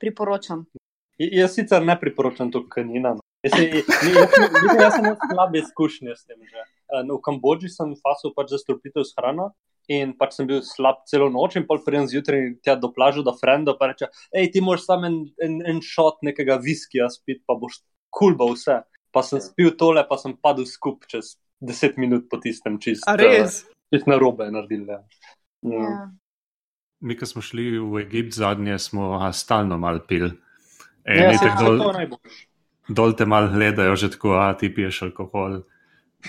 priporočam. J- Jaz sicer ne priporočam to kanina. Jaz, jaz, jaz, sem imel slabe izkušnje s tem. Že. Eh, no, V Kambodži sem fasil pač za strupitev s hrano in pač sem bil slab celo noč in pol pridem zjutraj tja do plaže, do frenda, pa reče, hej, ti moraš samo en, en, en šot nekega viskija spiti, pa boš kul cool vse. Pa sem spil tole, pa sem padel skup čez 10 minut po tistem čist. A res? eh, Čist na robe naredil. Ja. Ja. Mi, ko smo šli v Egipt zadnje, smo a, stalno mal pil. Ja, Eni ja, se dol, to najboljše. dol te mal gledajo, že tako, a ti piješ alkohol.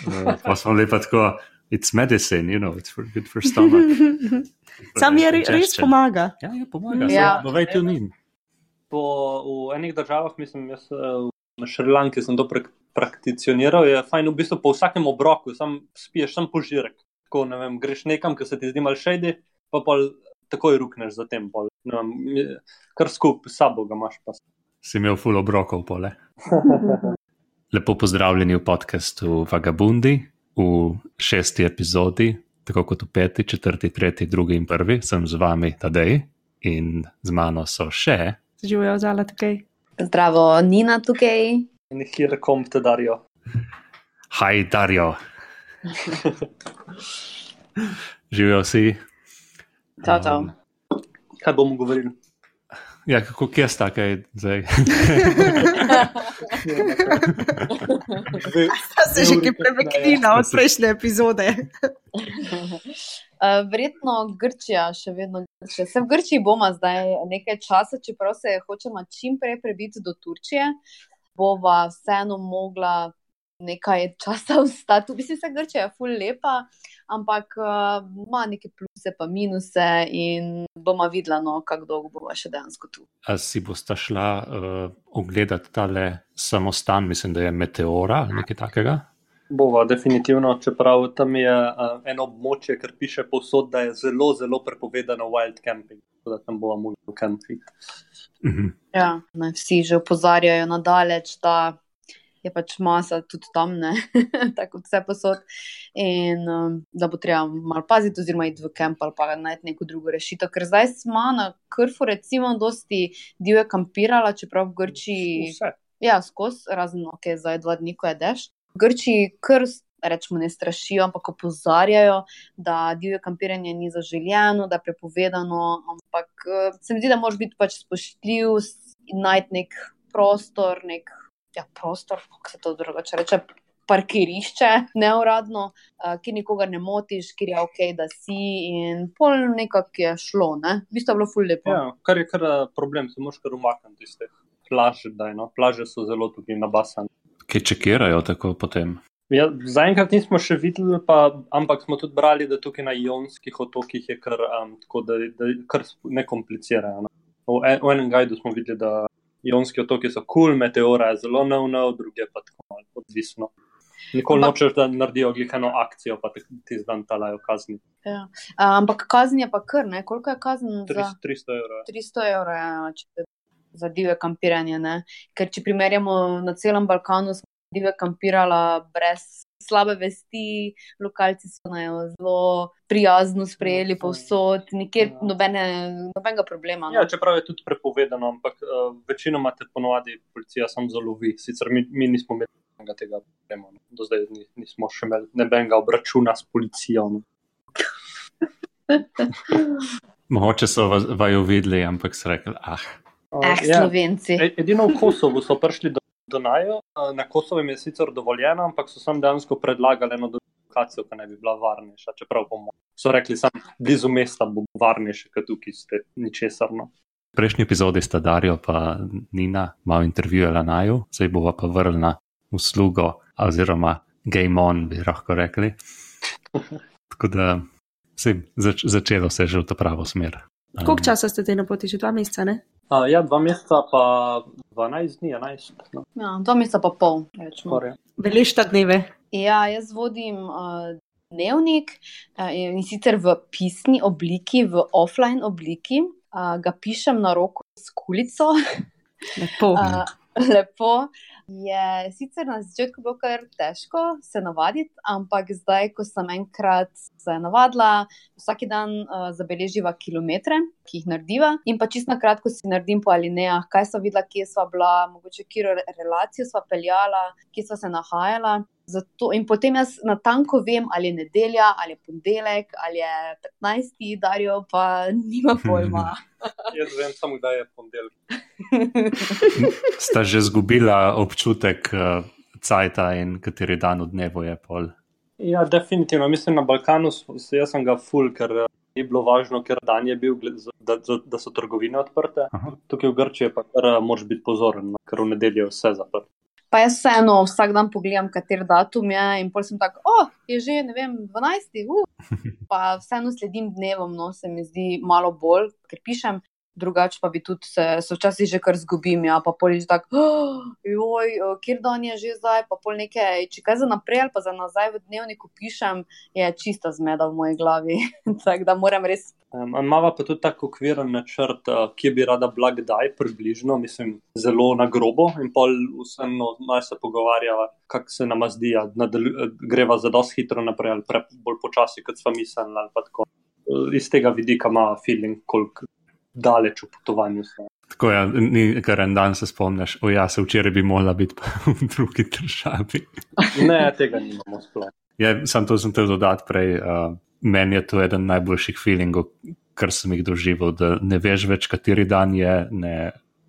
Uh, pa smo lepa tako, it's medicine, you know, it's for, good for stomach. Sam je re, res pomaga. Ja, ja, pomaga. Ja. Ja. Povej tu ni. po, v enih državah, mislim, jaz eh, na Šrilanki sem to prak prakticioniral, je fajn v bistvu po vsakem obroku, sam spiješ sam požirek. Tako, ne vem, greš nekam, ki se ti zdi mal šejdi, pa pa takoj rukneš za tem. Pol, je- kar skupaj s sabo ga imaš. Pa. Si imel full obrokov pole. Lepo pozdravljeni v podkastu Vagabundi, v šesti epizodi, tako kot v peti, četrti, tretji, drugi in prvi. Sem z vami Tadej in z mano so še. Živijo zala tukaj. Zdravo, Nina tukaj. In kjer kom te darijo. Haj, Darjo. Živijo vsi. Čau, čau. Um, Kaj bomo govorili? ja, kako kje sta kaj zdaj? Sta se že kaj premaknila od prejšnje epizode. Uh, verjetno Grčija, še vedno Grčija. Se v Grčiji bomo zdaj nekaj časa, čeprav se hočemo čim prej prebiti do Turčije, bova vseeno mogla nekaj časa ostati. Mislim, da Grčija je ful lepa, ampak uh, ima neke pluse pa minuse in bomo videla, no, kako dolgo bova še dejansko tu. A si boste šla uh, ogledati tale samostan, mislim, da je Meteora ali nekaj takega? Bova, definitivno, čeprav tam je uh, eno območje, ker piše povsod, da je zelo, zelo prepovedano wild camping. Tako da tam bomo mogli camping. Mhm. Ja, ne, vsi že opozarjajo nadaleč, da je pač masa tudi tam, ne, tako kot vse posod. In um, da bo treba malo paziti, oziroma iti v kamp ali pa najti neko drugo rešitev. Ker zdaj smo na Krfu, recimo, dosti divje kampirala, čeprav v Grčiji, Vse. ja, skozi, razen ok, zdaj dva dni, ko je dež. V Grčiji kar. Rečemo, ne strašijo, ampak opozarjajo, da divje kampiranje ni zaželjeno, da je prepovedano. Ampak eh, se mi zdi, da moraš biti pač spoštljiv in najti nek prostor, nek ja, prostor, kako se to drugače reče. Parkirišče, neuradno, uh, kjer nikogar ne motiš, kjer je ok, da si, in pol nekako je šlo, ne? V bistvu je bilo ful lepo. Ja, kar je kar eh, problem, se moraš kar umakniti iz teh plaž. Daj, no. Plaže so zelo tukaj nabasane. Kaj čekirajo tako potem? Ja, zaenkrat nismo še videli, pa, ampak smo tudi brali, da tukaj na Jonskih otokih je kar, um, tako, da, da kar ne komplicirajo. No. V, en, v enem gajdu smo videli, da Jonski otoki so kul, cool, meteora je zelo nov, druge pa tako odvisno. Nikoli Ampak- nočeš, da naredijo glihano akcijo, pa ti zdan talajo kazni. Ja. Uh, ampak kazen je pa kar, ne? Koliko je kazen za 300, 300 evrov. 300 evrov ja, če, za divje kampiranje? Ne? Ker če primerjamo na celem Balkanu, smo divje kampirala brez slabe vesti, lokalci so nas zelo prijazno sprejeli povsod, nikjer nobene, nobenega problema. Ja, No? čeprav je tudi prepovedano, ampak uh, večinoma te ponovadi policija sam zalovi. Sicer mi, mi nismo imeli tega problema. No. Do zdaj ni, nismo še imeli nobenega obračuna s policijo. No. Mogoče so vaju videli, ampak so rekli, ah, Uh, Eh, Slovenci. E- Edino v Kosovu so prišli do, do Najo, uh, na Kosovo jim je sicer dovoljeno, ampak so sam dejansko predlagali eno lokacijo, ki naj bi bila varnejša. Čeprav bomo, so rekli, sam blizu mesta bo varnejše, kot tukaj ste ničesar. No. v prejšnji epizodi sta Darjo pa Nina malo intervjujala naju, zdaj bova pa vrnila uslugo oziroma game on, bi lahko rekli. Tako da se zač, začelo se je že v to pravo smer. Um, Koliko časa ste te na poti? Že dva meseca, ne? Uh, ja, dva meseca, pa 12 dni, 11. No, Ja, dva meseca pa pol. rečemo. ta dneve. Ja, jaz vodim uh, dnevnik uh, in sicer v pisni obliki, v offline obliki. Uh, ga pišem na roko s kulico, Lepo. uh, lepo. Je sicer na začetku bilo kar težko se navaditi, ampak zdaj, ko sem enkrat se navadila, vsak dan uh, zabeleživa kilometre, ki jih narediva, in pa čisto na kratko si naredim po alinejah, kaj so videla, kje smo bila, mogoče kjer relacijo smo peljala, kje smo se nahajala. Zato, in potem jaz na tanko vem, ali je nedelja, ali je ponedeljek, ali je 15. darijo, pa nima pojma. Jaz vem samo, da je ponedeljek. Sta že izgubila občutek uh, cajta in kateri dan v dnevu je pol. Ja, definitivno. Mislim, na Balkanu jaz sem ga full, ker eh, je bilo važno, ker dan je bil, da, da so trgovine odprte. Aha. Tukaj v Grčiji pa kar eh, moraš biti pozoren, no, ker v nedeljo je vse zaprto. Pa jaz vseeno vsak dan pogledam, kater datum je in pol sem tako, oh, je že, ne vem, 12. Uh. Pa vseeno sledim dnevom, no se mi zdi malo bolj, ker pišem drugače pa bi tudi se, se včasih že kar zgubim. Ja, pa polič tako, oh, joj, kjer dan je že zdaj, pa pol nekaj, če kaj za naprej ali pa za nazaj v dnevniku pišem, je čista zmeda v moji glavi. tako da moram res. Um, Mava pa tudi tako okviren načrt, uh, ki bi rada bila kdaj, približno, mislim, zelo na grobo in pol vseeno naj se pogovarjava, kak se nam zdi, da greva za dosti hitro naprej ali pre, bolj počasi, kot smo mislili. Iz tega vidika ima feeling, koliko daleč v potovanju. Tako je, ja, ni kar en dan se spomniš, o ja, se včeraj bi morala biti v drugi državi. ne, tega nimamo sploh. Ja, sam to sem te dodal prej. Uh, meni je to eden najboljših feelingov, kar sem jih doživel, da ne veš več, kateri dan je, ne,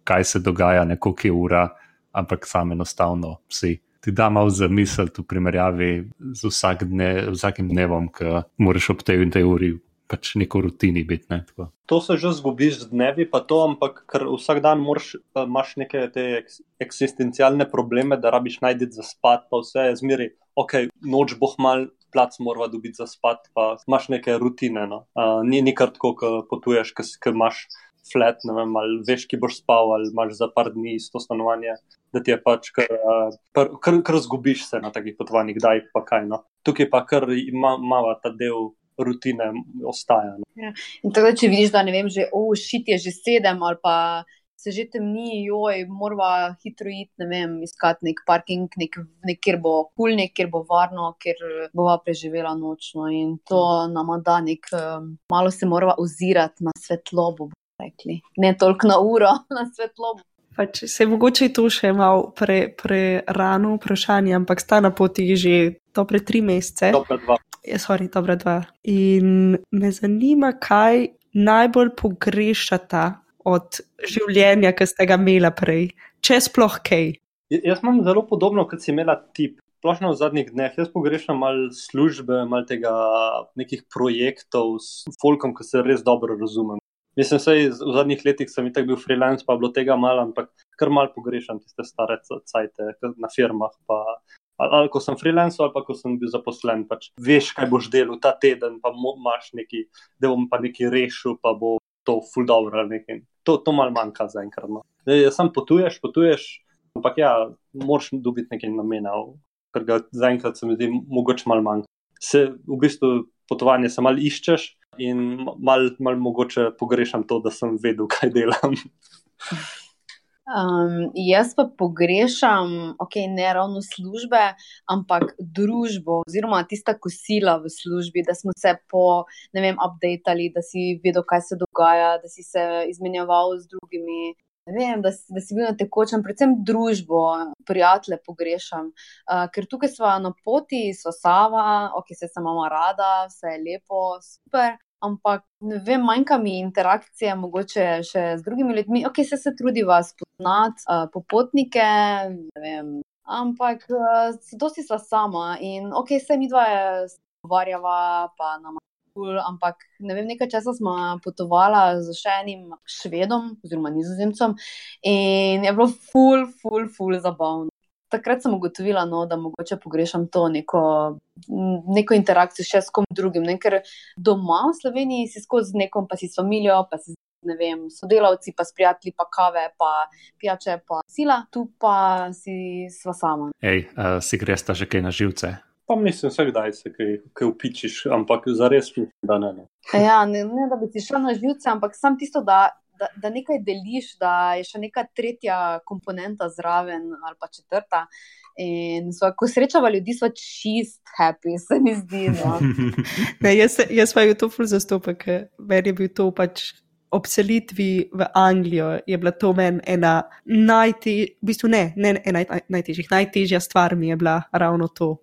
kaj se dogaja, ne koliko je ura, ampak sam enostavno si. Ti da malo za misel v primerjavi z vsak dne, vsakim dnevom, ki moraš ob tej in tej uri pač neko rutini biti. Ne, to se že zgubiš z dnevi, pa to, ampak ker vsak dan moraš, imaš neke te eksistencialne probleme, da rabiš najti za spat, pa vse je zmeri, ok, noč boh mal. Plac mora dobiti za spat, pa imaš neke rutine. No. Uh, ni ni kar tako, ko potuješ, ko imaš flat, ne vem, ali veš, ki boš spal, ali imaš za par dni isto stanovanje, da ti je pač, kar, kar, kar, kar zgubiš se na takih potovanjih, kdaj pa kaj. No. Tukaj pa kar ima, ima ta del rutine ostaja. No. Ja. Tako, če vidiš, da ne vem, že oh, je že sedem ali pa se že temni, joj, moramo hitro iti, ne vem, iskati nek parking, nek, nek, kjer bo kul, cool, kjer bo varno, kjer bova preživela nočno. In to nam da nek, um, malo se moramo ozirati na svetlobo, rekli. Ne toliko na uro, na svetlobo. Pač se je mogoče to še malo prerano pre vprašanje, ampak sta na poti že dobre tri mesece. Dobre dva. Ja, sorry, dobra dva. In me zanima, kaj najbolj pogrešata od življenja, ki ste ga imeli prej, če sploh kaj. Jaz imam zelo podobno, kot si imela tip. Splošno v zadnjih dneh, jaz pogrešam malo službe, malo tega nekih projektov s folkom, ki se res dobro razumem. Mislim, da v zadnjih letih sem bil freelance, pa bilo tega malo, ampak kar malo pogrešam tiste stare cajte na firmah, pa ali, ali ko sem freelancer, ali pa ko sem bil zaposlen. Pač veš, kaj boš delal ta teden, pa imaš neki, da bom pa nekaj rešil, pa bo to full dobro. To, to malo manjka zaenkrat. No. Sam potuješ, potuješ, ampak ja, moraš dobiti nekaj namenov, ker ga zaenkrat se mi zdi mogoče malo manjka. Se v bistvu potovanje se malo iščeš. In malo mal mogoče pogrešam to, da sem vedel, kaj delam. Um, jaz pa pogrešam, ok, ne ravno službe, ampak družbo, oziroma tista kosila v službi, da smo se po, ne vem, updatali, da si vedel, kaj se dogaja, da si se izmenjeval z drugimi. Vem, da, da si bil na tekočem, predvsem družbo, prijatelje pogrešam. Uh, ker tukaj smo na poti, so Sava, ok, se sem mama rada, vse je lepo, super ampak ne vem, manjka mi interakcije, mogoče še z drugimi ljudmi. Ok, se, se trudi vas poznati, uh, popotnike, ne vem. Ampak uh, si sva sama in ok, se mi dva je stvarjava, pa nam je kul, ampak ne vem, nekaj časa smo potovala z še enim švedom, oziroma nizozemcem in je bilo ful, ful, ful zabavno takrat sem ugotovila, no, da mogoče pogrešam to neko, neko interakcijo še s kom drugim. Ne? Ker doma v Sloveniji si skozi nekom, pa si s familijo, pa si z vem, sodelavci, pa s prijatelji, pa kave, pa pijače, pa sila, tu pa si sva sama. Ej, uh, si greš ta že kaj na živce? Pa mislim, vse kdaj se kaj, kaj upičiš, ampak za res, da ne. ne. Ja, ne, ne, da bi si šel na živce, ampak sam tisto, da da, nekaj deliš, da je še neka tretja komponenta zraven ali pa četrta. In so, ko srečava ljudi, so čist happy, se mi zdi. No. ne, jaz, jaz pa je to ful zastopek, ker meni je bil to pač. Ob selitvi v Anglijo je bila to meni ena najtežjih, v bistvu ne, ne ena najtežjih, najtežja stvar mi je bila ravno to,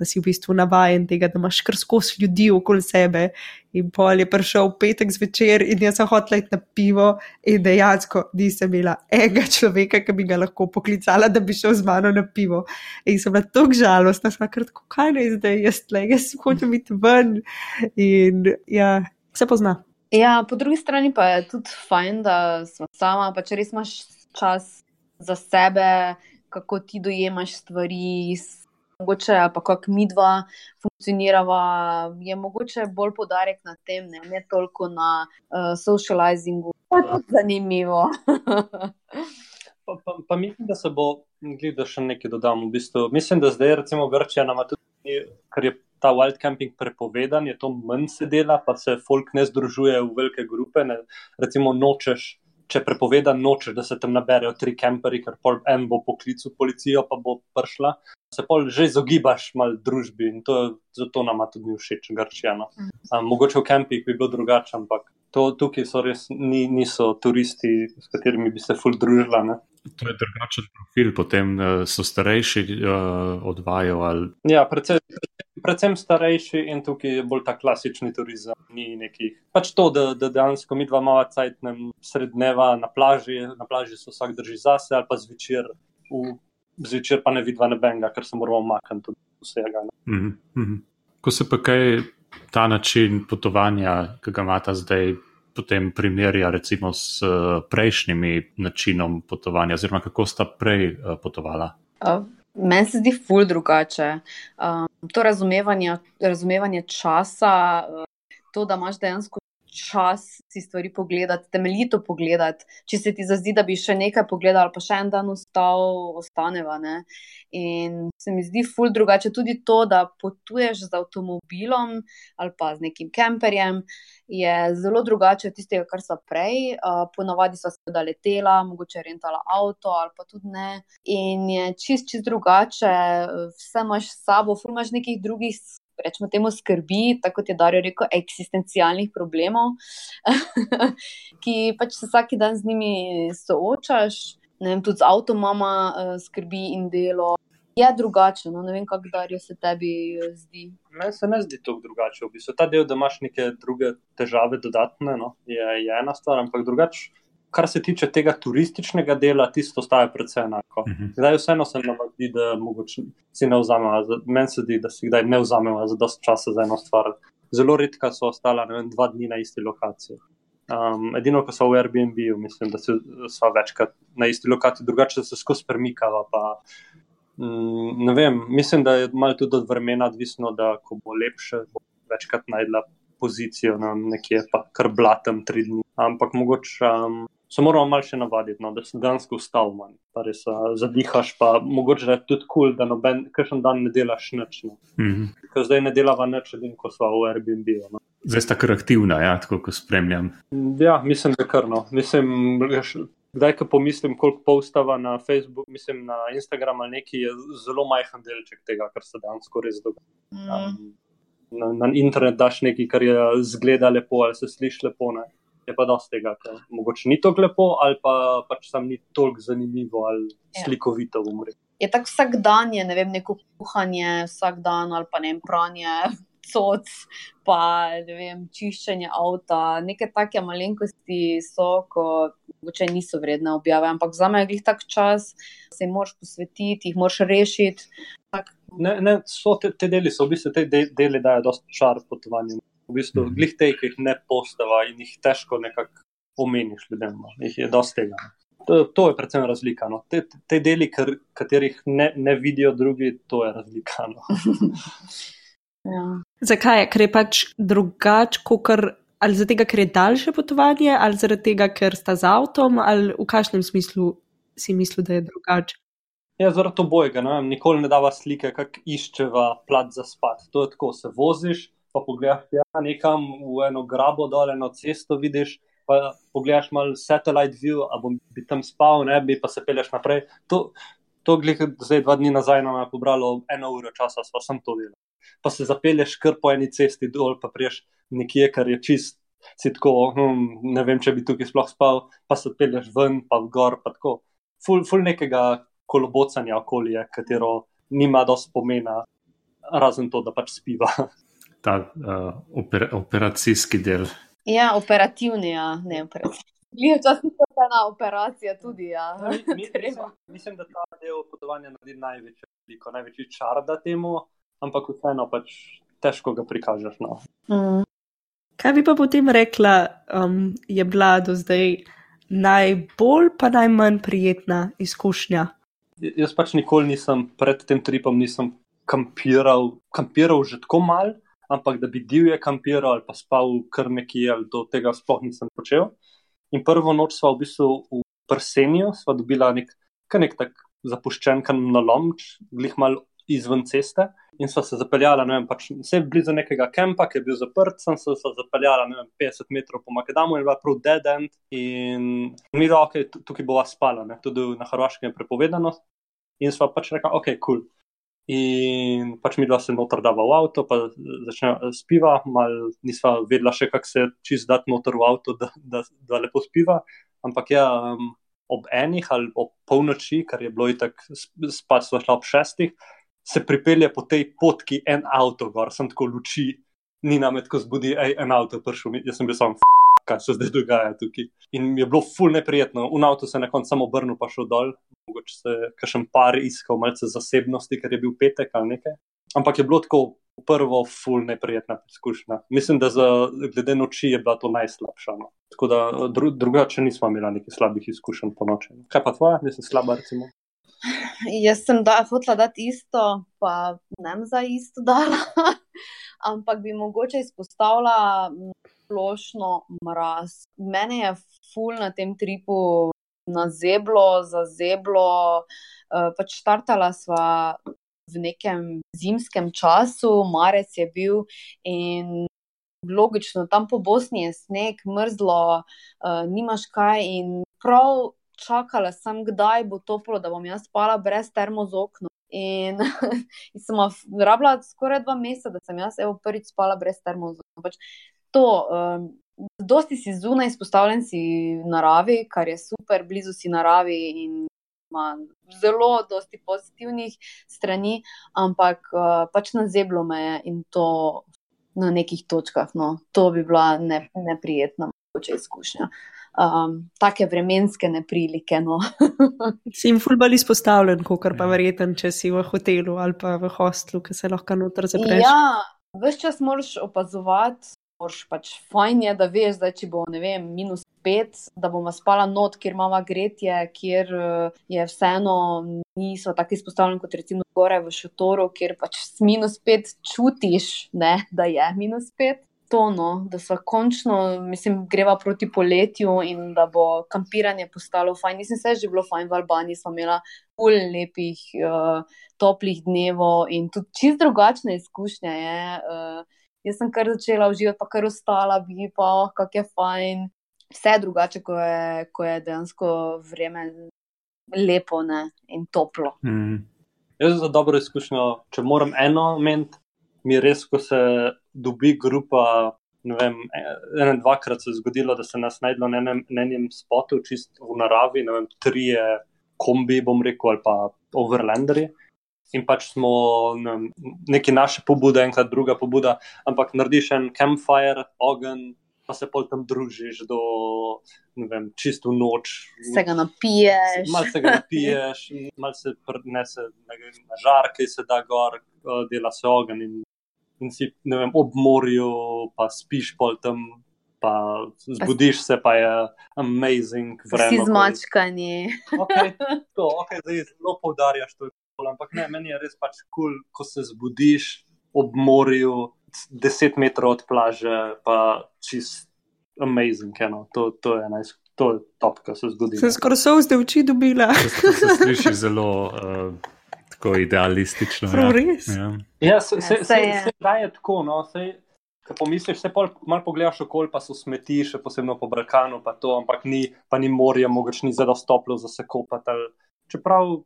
da si v bistvu navaden tega, da imaš kar skozi ljudi okoli sebe. In pol je prišel petek zvečer in jaz sem hotel iti na pivo, in dejansko nisem imela enega človeka, ki bi ga lahko poklicala, da bi šel z mano na pivo. In sem bila tako žalostna, da sem kratko, kaj naj zdaj, jaz le, jaz hočem iti ven. In ja, se pozna. Ja, po drugi strani pa je tudi fajn, da smo sama, pa če res imaš čas za sebe, kako ti dojemaš stvari, mogoče pa kako mi dva funkcionirava, je mogoče bolj podarek na tem, ne, ne toliko na uh, socializingu. Zanimivo. pa, pa, pa mislim, da se bo, da še nekaj dodam. V bistvu. Mislim, da zdaj, recimo, Grčija nama tudi, ker je ta wild camping prepovedan, je to manj sedela, pa se folk ne združuje v velike grupe. Ne. Recimo, nočeš. Če prepovedan nočeš, da se tam naberejo tri kamperji, ker en bo poklical policijo, pa bo prišla, se pol že izogibaš mal družbi in to, zato nam tudi ni všeč, grčijano. Um, mogoče v kampih bi bilo drugače, ampak to, tukaj so res ni, niso turisti, s katerimi bi se ful družila. Ne? To je drugačen profil, potem uh, so starejši uh, odvajo. Ali... Ja, predvsem, predvsem starejši in tukaj je bolj ta klasični turizem. Ni nekih. Pač to, da, da dejansko mi dva mala cajtnem sredneva na plaži, na plaži so vsak drži zase ali pa zvečer v zvečer pa ne vidva nebenga, ker se moramo umakniti od vsega. Mm -hmm. Ko se pa kaj ta način potovanja, ki ga imata zdaj, potem primerja recimo s uh, prejšnjimi načinom potovanja, oziroma kako sta prej uh, potovala? Uh. Meni se zdi ful drugače. Um, to razumevanje, razumevanje časa, to, da imaš dejansko čas si stvari pogledati, temeljito pogledati. Če se ti zdi, da bi še nekaj pogledal, pa še en dan ostal, ostaneva. Ne? In se mi zdi ful drugače tudi to, da potuješ z avtomobilom ali pa z nekim kemperjem. Je zelo drugače od tistega, kar so prej. Uh, ponavadi so se da letela, mogoče rentala avto ali pa tudi ne. In je čist, čist drugače, vse imaš s sabo, fumaš nekih drugih rečemo temu, skrbi, tako kot je Darijo rekel, eksistencialnih problemov, ki pač se vsak dan z njimi soočaš, vem, tudi z avtomama uh, skrbi in delo. Je drugače, no? ne vem, kako Darijo se tebi eh, zdi. Meni se ne zdi tako drugače. V bistvu ta del, da imaš neke druge težave, dodatne, no? je, je ena stvar, ampak drugače kar se tiče tega turističnega dela, tisto ostaja predvsem enako. Mhm. Zdaj, vseeno se nam zdi, da si ne vzamemo, meni se zdi, da si kdaj ne vzamemo za dosto časa za eno stvar. Zelo redka so ostala vem, dva dni na isti lokaciji. Um, edino, ko so v Airbnb, mislim, da so večkrat na isti lokaciji, drugače se skozi premikava. Pa, mm, ne vem, mislim, da je malo tudi od vremena odvisno, da ko bo lepše, bo večkrat najdla pozicijo na nekje, pa kar blatem tri dni. Ampak mogoče. Um, se moramo malo še navaditi, no, da se dejansko ustavi manj, pa res uh, zadihaš, pa mogoče je tudi kul, cool, da noben, kakšen dan ne delaš nič. No. Mm -hmm. Ker zdaj ne delava nič, edin, ko smo v Airbnb. No. Zdaj sta kar aktivna, ja, tako kot spremljam. Ja, mislim, da krno. Mislim, Kdaj, ko pomislim, koliko postava na Facebook, mislim na Instagram ali neki, je zelo majhen delček tega, kar se dejansko res dogaja. Mm. Um, na, na internet daš nekaj, kar je zgleda lepo ali se sliši lepo. Ne je pa dosti tega, ker mogoče ni tako lepo, ali pa pač sam ni toliko zanimivo ali ja. slikovito v umri. Je tako vsak dan, je ne vem, neko kuhanje, vsak dan ali pa ne pranje. Soc, pa ne vem, čiščenje avta, neke take malenkosti so, ko mogoče niso vredne objave, ampak za me je jih tak čas, se jim moraš posvetiti, jih moraš rešiti. Tak. Ne, ne, so te, te deli, so v bistvu te de, deli dajo dosti čar potovanju v bistvu mm. glih te, ki jih ne postava in jih težko nekako omeniš ljudem. No. Jih je dosti tega. No. To, to je predvsem razlika. No. Te, te deli, kar, katerih ne, ne vidijo drugi, to je razlika. No. ja. Zakaj je? Ker je pač drugače, kot ali zaradi tega, ker je daljše potovanje, ali zaradi tega, ker sta z avtom, ali v kakšnem smislu si misli, da je drugače. Ja, zaradi obojega. Nikoli ne dava slike, kako iščeva plat za spat. To je tako, se voziš, pa pogledaš ja, nekam v eno grabo dol, eno cesto vidiš, pa pogledaš malo satellite view, a bom bi tam spal, ne bi pa se peleš naprej. To, to glih, zdaj dva dni nazaj nam je pobralo eno uro časa, sva sem to delal. Pa se zapelješ kar po eni cesti dol, pa priješ nekje, kar je čist. Si tako, hm, ne vem, če bi tukaj sploh spal, pa se peleš ven, pa gor, pa tako. Ful, ful nekega kolobocanja okolja, katero nima dosti pomena, razen to, da pač spiva. Ta uh, oper, operacijski del. Ja, operativni, ja, ne operativni. Včasih je to ena operacija tudi. Ja. No, mi, mi, mislim, mislim, da ta del potovanja naredi največji, veliko, največji čar da temu, ampak vseeno pač težko ga prikažeš. No. Mm. Kaj bi pa potem rekla, um, je bila do zdaj najbolj pa najmanj prijetna izkušnja? Jaz pač nikoli nisem pred tem tripom nisem kampiral, kampiral že tako mal, ampak da bi divje kampiral ali pa spal kar nekje ali do tega sploh nisem počel. In prvo noč smo v bistvu v Prsenju, smo dobila nek, nek tak zapuščen kanalom, glih mal izven ceste. In so se zapeljala, ne vem, pač vse blizu nekega kampa, ki je bil zaprt, sem se, zapeljala, ne vem, 50 metrov po Makedamu in bila prav dead end. In mi je bilo, ok, tukaj bova spala, ne? tudi na Hrvaškem je prepovedano. In sva pač rekla, ok, kul. Cool. In pač mi dva se noter dava v avto, pa začne spiva, mal nisva vedela še, kako se čist dati noter v avto, da, da, da lepo spiva. Ampak ja, um, ob enih ali ob polnoči, kar je bilo itak, spat sva šla ob šestih se pripelje po tej potki en avto, gor sem tako luči, ni nam tako zbudi, ej, en avto prišel, jaz sem bil sam, kaj se zdaj dogaja tukaj. In mi je bilo ful neprijetno, v avtu se je na koncu samo obrnil, pa šel dol, mogoče se kakšen par iskal malce zasebnosti, ker je bil petek ali nekaj. Ampak je bilo tako prvo ful neprijetna izkušnja. Mislim, da za glede noči je bila to najslabša. No. Tako da dru, drugače nismo imeli nekih slabih izkušenj po noči. Kaj pa tvoja, mislim, slaba recimo? Jaz sem da, hotela dati isto, pa ne za isto dala, ampak bi mogoče izpostavila splošno mraz. Mene je ful na tem tripu na zeblo, za zeblo. Uh, pač štartala sva v nekem zimskem času, marec je bil in. Logično, tam po Bosni je sneg, mrzlo, uh, nimaš kaj. In prav čakala sem, kdaj bo toplo, da bom jaz spala brez termozokna. In, in sem rabila skoraj dva meseca, da sem jaz evo, prvič spala brez termozokna. Pač to, um, dosti si zunaj izpostavljen si naravi, kar je super, blizu si naravi in ima zelo dosti pozitivnih strani, ampak uh, pač na zeblo me je in to na nekih točkah. No, to bi bila ne, neprijetna izkušnja. Uh, um, take vremenske neprilike. No. si jim fulbali izpostavljen, kot pa ja. verjeten, če si v hotelu ali pa v hostlu, ki se lahko noter zapreš. Ja, vse čas moraš opazovati. Pač fajn je, da veš, da če bo vem, minus pet, da bomo spala not, kjer imamo gretje, kjer uh, je vseeno niso tako izpostavljeni kot recimo gore v šotoru, kjer pač minus pet čutiš, ne, da je minus pet to, no, da so končno, mislim, greva proti poletju in da bo kampiranje postalo fajn. Mislim, se je že bilo fajn v Albaniji, smo imeli pol lepih, uh, toplih dnevov in tudi čist drugačne izkušnje. Je. Uh, jaz sem kar začela uživati, pa kar ostala, bi pa, oh, kak je fajn. Vse drugače, ko je, ko je dejansko vreme lepo ne, in toplo. Mm. Jaz za dobro izkušnjo, če moram eno ment, mi je res, ko se dobi grupa. Vem, ene, dvakrat se je zgodilo, da se nas najdemo na enem, enem spotu, čist v naravi, ne vem, tri je kombi, bom rekel, ali pa overlanderi. In pač smo ne, neki naše pobude, enkrat druga pobuda, ampak narediš en campfire, ogen, pa se pol tam družiš do vem, čisto noč. Se ga napiješ. Mal se ga napiješ, mal se prenese na žar, ki se da gor, dela se ogen in in si vem, ob morju, pa spiš pol tam, pa zbudiš se, pa je amazing vreme. Si zmačkani. Okay, to, okay, zdaj zelo poudarjaš to. Ampak ne, meni je res pač kul, cool, ko se zbudiš ob morju, deset metrov od plaže, pa čist amazing. No. To, to je najs. To je top, kar se zgodi. Sem skoraj so vzde oči dobila. To se sliši zelo uh, tako idealistično. Ja. Res. Ja, ja se, se, se, se, se je tako. No, ko pomisliš, se pol malo pogledaš okol, pa so smeti, še posebno po Balkanu, pa to, ampak ni, pa ni morja, mogoče ni zelo stoplo za se kopati. Čeprav,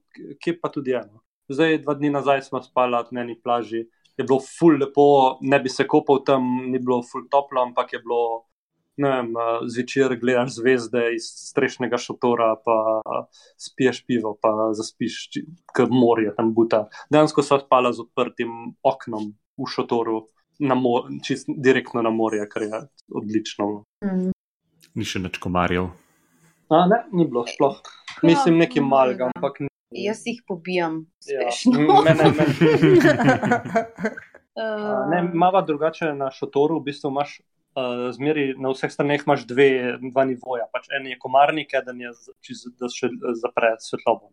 kje pa tudi eno. Zdaj, dva dni nazaj smo spali na eni plaži, je bilo ful lepo, ne bi se kopal tam, ni bilo ful toplo, ampak je bilo, vem, zvečer gledaš zvezde iz strešnega šotora, pa spiješ pivo, pa zaspiš, ker morje tam buta. Dejansko so spala z odprtim oknom v šotoru, čist direktno na morje, kar je odlično. Mm. Ni še več komarjev. A, ne, ni bilo sploh. Ja, Mislim, nekaj malega, ampak. Ni... Jaz jih pobijam, spešno. Ja, mene, mene. ne, mava drugače na šotoru, v bistvu imaš. Uh, zmeri na vseh straneh imaš dve, dva nivoja. Pač en je komarnik, eden je, čiz, da še zapre svetlobo.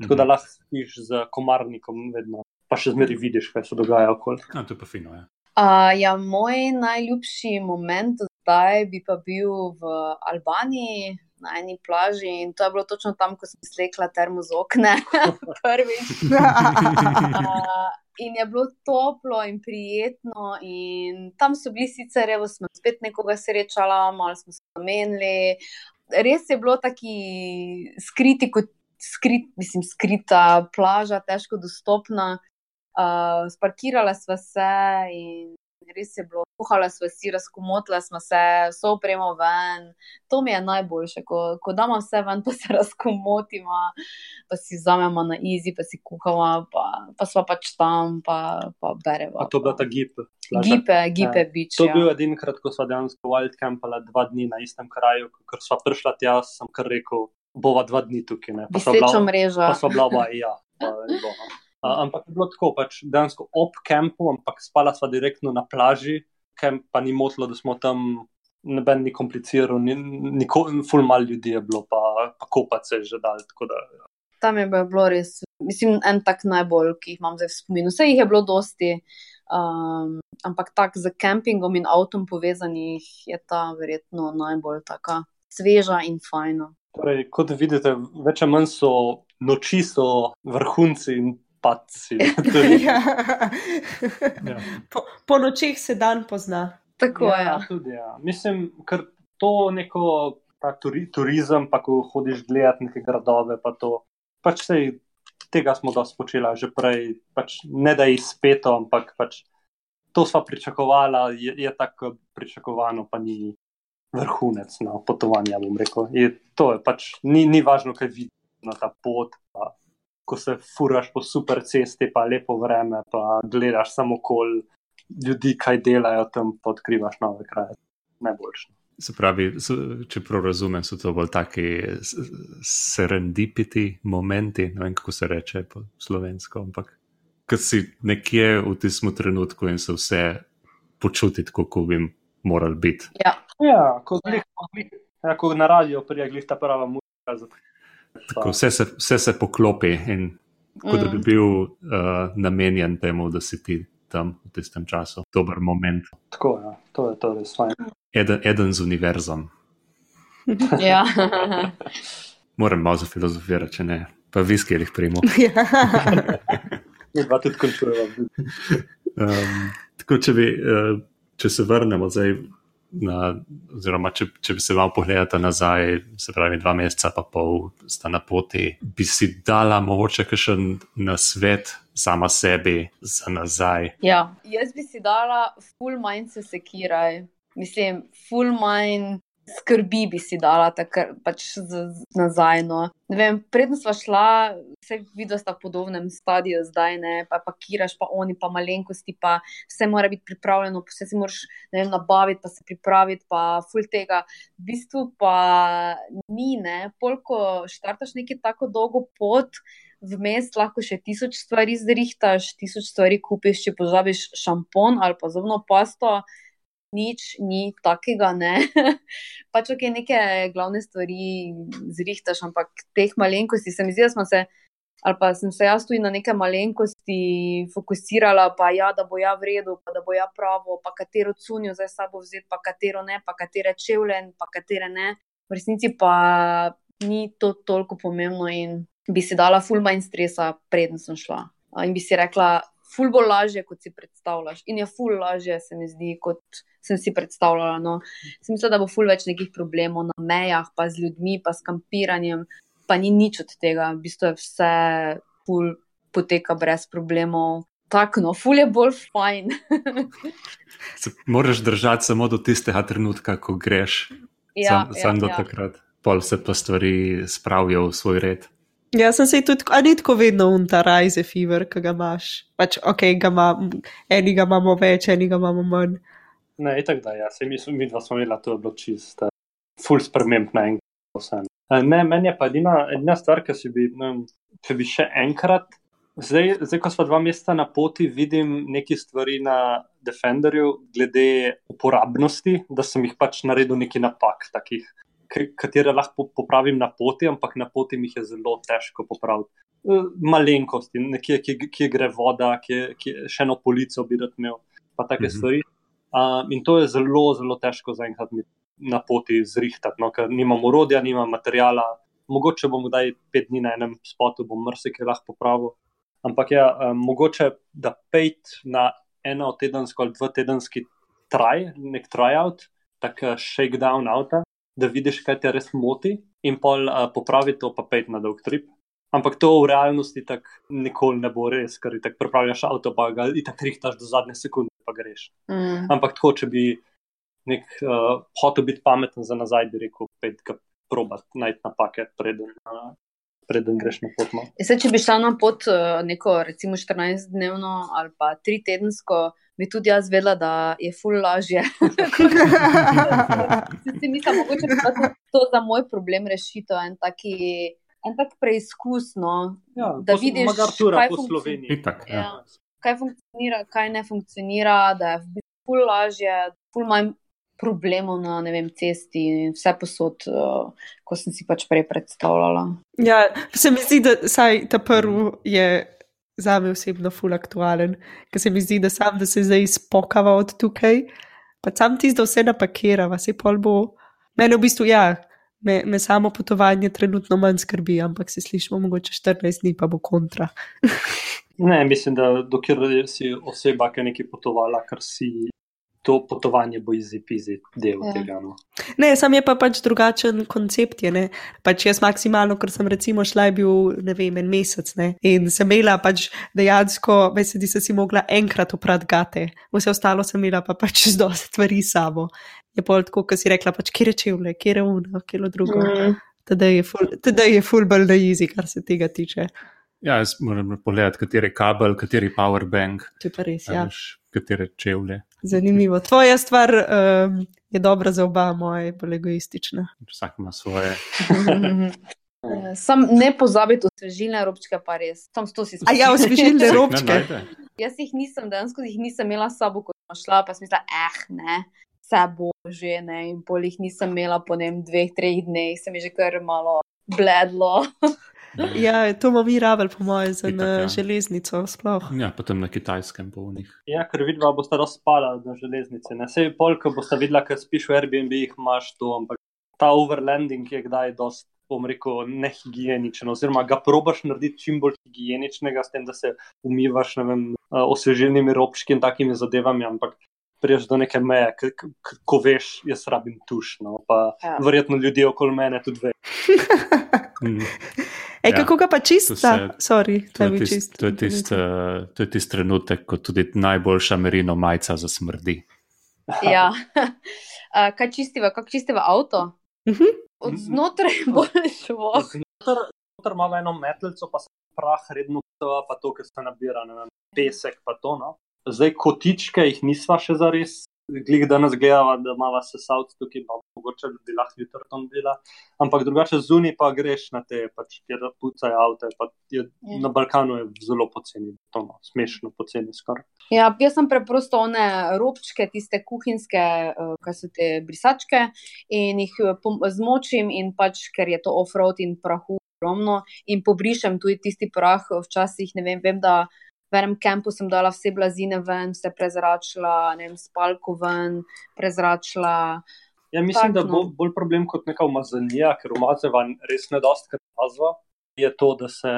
-hmm. Tako da lahko spiš z komarnikom, vedno. pa še zmeri vidiš, kaj se dogaja okoli. No, to je pa fino. Ja. Uh, ja, moj najljubši moment zdaj bi pa bil v Albaniji. Na eni plaži in to je bilo točno tam, ko sem slekla termo z okne, prvič. uh, in je bilo toplo in prijetno, in tam so bili sicer, evo, smo spet nekoga srečala, malo smo se zamenili. Res je bilo taki skriti, kot skrit, mislim, skrita plaža, težko dostopna. Uh, sparkirala sva se in res je bilo, kuhala sva si, razkomotila sva se, vso opremo ven. To mi je najboljše, ko, ko damo vse ven, pa se razkomotimo, pa si vzamemo na izi, pa si kuhamo, pa, pa sva pač tam, pa, pa beremo. A to je bila ta gip. Gipe, gipe, ja. bič. To je ja. bil edinkrat, ko sva dejansko wildcampala dva dni na istem kraju, ker sva prišla tja, sem kar rekel. Bova dva dni tukaj, ne pa sva bila, pa sva bila oba, ja. Pa, ampak je bilo tako, pač dejansko ob kampu, ampak spala sva direktno na plaži, kamp pa ni motilo, da smo tam. Noben ni kompliciral, ni, ni ful mal ljudi je bilo, pa, pa kopat se je že dal. Da, ja. Tam je bilo res, mislim, en tak najbolj, ki jih imam zdaj v spominu. Vse jih je bilo dosti, um, ampak tak z kempingom in avtom povezanih je ta verjetno najbolj taka sveža in fajna. Torej, kot vidite, več ali manj so noči so vrhunci in paci. ja. ja. po, po nočeh se dan pozna. Tako ja, ja. Tudi, ja. Mislim, ker to neko turi, turizem, pa ko hodiš gledati neke gradove, pa to. Pač sej, tega smo dosti počela že prej, pač ne da je izpeto, ampak pač to smo pričakovali, je, je tako pričakovano, pa ni vrhunec na potovanje. Je, to je pač ni, ni važno, kaj vidiš na ta pot. Pa, ko se furaš po super cesti, pa lepo vreme, pa gledaš samo kol ljudi, kaj delajo tam, pa odkrivaš nove kraje. Najboljše. Se pravi, če prav razumem, so to bolj taki serendipiti momenti, ne vem kako se reče po slovensko, ampak ki si nekje v tistem trenutku in se vse počutiti, kako bi morali biti. Ja, ja kot ja, na radiju, prijagli ta prava muzika. Tako, vse, se, vse se poklopi in kot da bi mm. bil uh, namenjen temu, da si ti tam v tistem času. Dober moment. Tako ja. to je to res fajn. Eden, eden z univerzom. ja. Moram malo filozofirati, če ne, pa viski jih primo. Mi pa tudi končujemo. um, tako, če, bi, uh, če se vrnemo zdaj na, oziroma če, če bi se vam pogledali nazaj, se pravi, dva meseca, pa pol sta na poti, bi si dala mogoče še na svet, sama sebi, za nazaj. Ja, jaz bi si dala, full mind se sekiraj. Mislim, full mind skrbi bi si dala takrat pač nazaj. No. Predno smo šla, vse vidno sta v podobnem stadiju zdaj, ne, pa pakiraš, pa oni, pa malenkosti, pa vse mora biti pripravljeno, vse si moraš vem, nabaviti, pa se pripraviti, pa ful tega. V bistvu pa ni, ne, polko štartaš neki tako dolgo pot. Vmes lahko še tisoč stvari zrihtaš, tisoč stvari kupiš, če pozabiš šampon ali pa zobno pasto nič ni takega, pač ok, neke glavne stvari zrihtaš, ampak teh malenkosti se mi zdi, da smo se, ali pa sem se jaz tudi na neke malenkosti fokusirala, pa ja, da bo ja v redu, pa da bo ja pravo, pa katero cunjo zdaj sabo vzeti, pa katero ne, pa katere čevljen, pa katere ne. V resnici pa ni to toliko pomembno in bi si dala full mind stresa, preden sem šla. In bi si rekla, ful bo lažje, kot si predstavljaš. In je ful lažje, se mi zdi, kot sem si predstavljala. No. Sem mislila, da bo ful več nekih problemov na mejah, pa z ljudmi, pa s kampiranjem, pa ni nič od tega. V bistvu je vse ful poteka brez problemov. Tako, no, ful je bolj fajn. Moraš držati samo do tistega trenutka, ko greš. Ja, sam ja, sam do ja. takrat. Pol se pa stvari spravijo v svoj red. Ja, sem se tudi, a ni tako vedno un ta rajze fever, ki ga imaš. Pač, ok, ga ima, eni ga imamo več, eni ga imamo manj. Ne, itak da, ja, se mi, mi dva smo imela to bilo čist, uh, full sprememb na enkrat. vseeno. Eh, Ne, meni je pa edina, edina stvar, ki si bi, ne če bi še enkrat, zdaj, zdaj ko smo dva meseca na poti, vidim neki stvari na Defenderju glede uporabnosti, da sem jih pač naredil neki napak, takih, katere lahko popravim na poti, ampak na poti mi jih je zelo težko popraviti. Eh, Malenkosti, nekje, kje, kje gre voda, kje, kje še eno polico bi rad imel, pa take Mhm. stvari. Um, in to je zelo, zelo težko zaenkrat mi na poti zrihtati, no, ker nimam urodja, nimam materijala. Mogoče bom kdaj pet dni na enem spotu, bom marsikaj lahko popravil. Ampak ja, um, mogoče da pet na eno tedensko ali dvotedenski traj, nek tryout, tak uh, shakedown avta, da vidiš, kaj te res moti, in pol uh, popravi to, pa pet na dolg trip. Ampak to v realnosti tako nikoli ne bo res, ker ti pripravljaš avto, pa ga ti tako rihtaš do zadnje sekunde, pa greš. Mm. Ampak tako, če bi nek uh, hotel biti pameten za nazaj, bi rekel, pet ga probat najti napake, preden, uh, preden greš na pot. No. Ja, Saj, če bi šla na pot eh, neko, recimo 14-dnevno ali pa 3-tedensko, bi tudi jaz vedela, da je ful lažje. Se si mislim, mogoče bila to, za moj problem rešitev, en, taki, en tak preizkus, no, Ja, da vidiš, kaj funkci- Sloveniji. Itak, ja. Ja. kaj funkcionira, kaj ne funkcionira, da je ful lažje, ful manj problemov na vem, cesti in vse posod, uh, ko sem si pač prej predstavljala. Ja, se mi zdi, da saj ta prvi je za me osebno ful aktualen, ker se mi zdi, da sam, da se zdaj spokava od tukaj, pa sam tisti, da vse napakirava, se pol bo. Mene v bistvu ja. Me, me samo potovanje trenutno manj skrbi, ampak se slišimo mogoče 14 dni, pa bo kontra. Ne, mislim, da dokler si oseba, ki je nekaj potovala, ker si to potovanje bo izipizi del Ja. tega. No. Ne, sam je pa pač drugačen koncept. Je, ne. pač jaz maksimalno, ker sem recimo šla, je bil ne vem, en mesec ne. in sem imela pač dejansko, mesedi se si mogla enkrat oprati gate, vse ostalo sem imela pa pač z dosti stvari s sabo. Je pol tako, ko si rekla, pač kje je čevlje, kje je uno, kje je drugo. Mm. Tedaj je ful- Tedaj je full bolj na easy, kar se tega tiče. ja, jaz moram pogledati, kateri kabel, kateri powerbank, To je pa res, ja. katere čevlje. Zanimivo. Tvoja stvar um, je dobra za oba, moja je bolj egoistična. Vsak ima svoje. Eh, Sam ne pozabiti osvežilne robčke, pa res. Sam to si A ja, osvežilne ne robčke. Jaz jih nisem, dejansko jih nisem imela s sabo, ko sem šla, pa sem mislila, eh, ne, vse bo že ne. In pol jih nisem imela po nem dveh, treh dneh, se mi je že kar malo bledlo. Ja, to bomo mi rabili, po mojem, za Itak, na ja. železnico. Sploh. Ja, potem na kitajskem bo v njih. Ja, ker vidva bosta razpala na železnici. Ne sej pol, ko bosta videla, ker spiš v Airbnb, jih imaš to, ampak ta overlanding je kdaj dost, bom rekel, nehigieničen, oziroma ga probaš narediti čim bolj higieničnega, s tem, da se umivaš, ne vem, eh, osvežilnimi robčki in takimi zadevami, ampak priješ do neke meje, ko veš, jaz rabim tuš, no, pa Ja. verjetno ljudje okoli mene tudi ve. Ej, Ja, kako ga pa čista? se- Sorry, To je tisti čist. to je tist, uh, je tist trenutek, ko tudi najboljša merino majica zasmrdi. ja. Uh, kaj čistiva, kako čistiva avto? Mhm. Od znotraj bo šlo. Znotraj imamo eno metlico, pa se prah redno ptava, pa to, kar se nabira, ne vem, pesek, pa to. No. Zdaj kotičke jih nisva še zares. Glih danes gledava, da imamo sesalce tukaj, pa mogoče bi lahko jutro tam bila. Ampak drugače zunaj pa greš na te, pač, kjer pucajo avto. Ja. na Balkanu je zelo poceni, to no, smešno poceni skoraj. Ja, jaz sem preprosto one robčke, tiste kuhinjske, uh, kaj so te brisačke, in jih eh, zmočim, in pač, ker je to off-road in prahu ogromno, in pobrišem tudi tisti prah. Včasih, ne vem, vem da v enem kampu sem dala vse blazine ven, vse prezračila, ne vem, spalko ven, prezračila. Ja, mislim, Tak, da no. bo bolj problem kot neka umazanija, ker umazeva res ne dosti kar pazva, je to, da se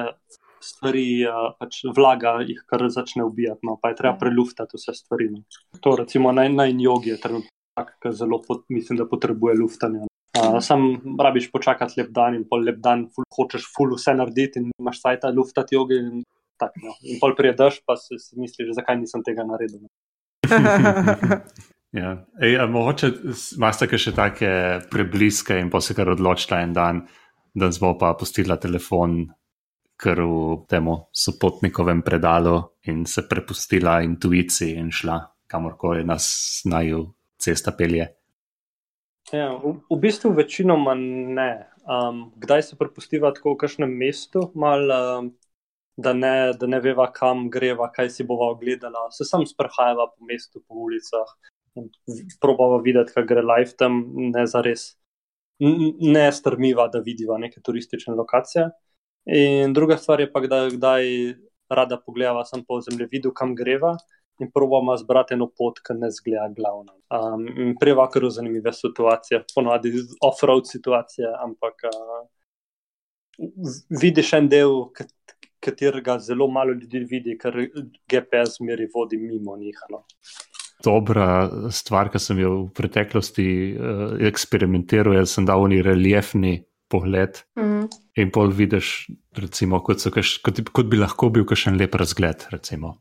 stvari uh, pač vlaga, jih kar začne ubijati, no, pa je treba preluftati vse stvari. No. To recimo naj, naj jogi je trenutno tak, ki zelo, pot, mislim, da potrebuje luftanje. Uh, sam rabiš počakati lep dan in pol lep dan, ful, hočeš ful vse narediti in imaš saj ta luftati jogi in tako. No. In pol prijedeš, pa si, si misliš, zakaj nisem tega naredil. No. ja. Ej, mogoče imaš tako še take prebliske in pa se kar odločila en dan, da zbo pa pustila telefon kar v tem sopotnikovem predalu in se prepustila intuiciji in šla kamorkoli nas naju cesta pelje. Ja, v, v bistvu večinoma ne. Um, kdaj se prepustiva tako v kažem mestu, mal, um, da, ne, da ne veva, kam greva, kaj si bova ogledala. Se sam sprehajava po mestu, po ulicah in probava videti, kaj gre live tam, ne za res. Ne strmiva, da vidiva neke turistične lokacije. In druga stvar je pa, da kdaj rada pogledava samo po zemljevidu, kam greva in probamo zbrati eno pot, ki ne zgleda glavna. Um, Preva kar zanimive situacije, ponovadi off-road situacije, ampak uh, vidiš en del, katerega zelo malo ljudi vidi, ker GPS meri vodi mimo njih. No. Dobra stvar, ki sem jo v preteklosti uh, eksperimentiral, je, da sem dal oni reliefni pogled. Mm. In pol vidiš, recimo, kot, kaš, kot, kot bi lahko bil kakšen lep razgled. Recimo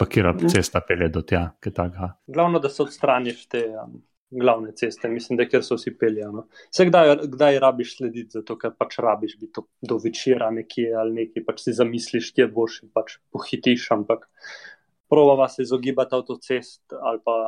pa kjer mm. cesta pelje do tja. Glavno, da se odstraniš te um, glavne ceste, mislim, da kjer so vsi peljani. Vse kdaj, kdaj rabiš slediti, zato ker pač rabiš biti do večera nekje ali nekaj, pač si zamisliš, kje boš in pač pohitiš, ampak probava se izogibati avtocest ali pa.